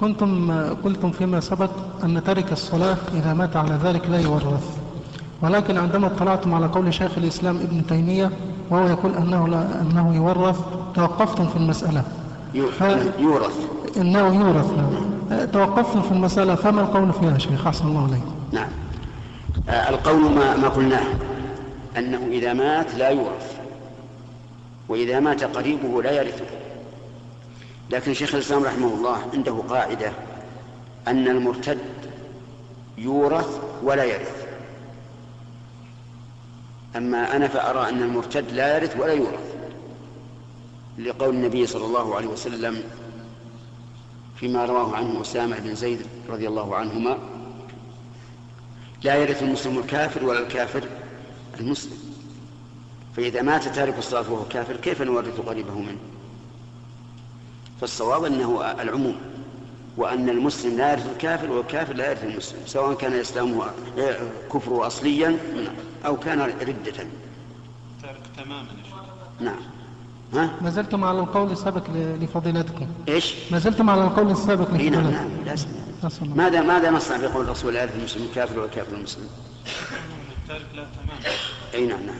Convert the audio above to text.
كنتم قلتم فيما سبق أن ترك الصلاة إذا مات على ذلك لا يورث. ولكن عندما اطلعتم على قول شيخ الإسلام ابن تيمية وهو يقول أنه, لا أنه يورث توقفتم في المسألة. يورث إنه يورث. نعم. توقفتم في المسألة فما القول فيها شيخ؟ أحسن الله عليكم نعم. آه، القول ما, ما قلناه أنه إذا مات لا يورث وإذا مات قريبه لا يرثه. لكن شيخ الإسلام رحمه الله عنده قاعدة أن المرتد يورث ولا يرث. أما أنا فأرى أن المرتد لا يرث ولا يورث لقول النبي صلى الله عليه وسلم فيما رواه عنه أسامة بن زيد رضي الله عنهما لا يرث المسلم الكافر ولا الكافر المسلم. فإذا مات تارك الصلاة وهو كافر كيف نورث قريبه منه؟ فالصواب أنه العموم وأن المسلم لا يرث الكافر والكافر لا يرث المسلم سواء كان إسلامه كفره أصليا أو كان ردة. تارك تماما نعم. ها؟ ما زلتم على القول السابق لفضيلتكم. إيش؟ ما زلتم على القول السابق نعم لفضيلتكم. نعم لازم ماذا ماذا نصنع بقول الرسول لا يرث المسلم الكافر والكافر المسلم؟ التارك لا تماما إي نعم نعم.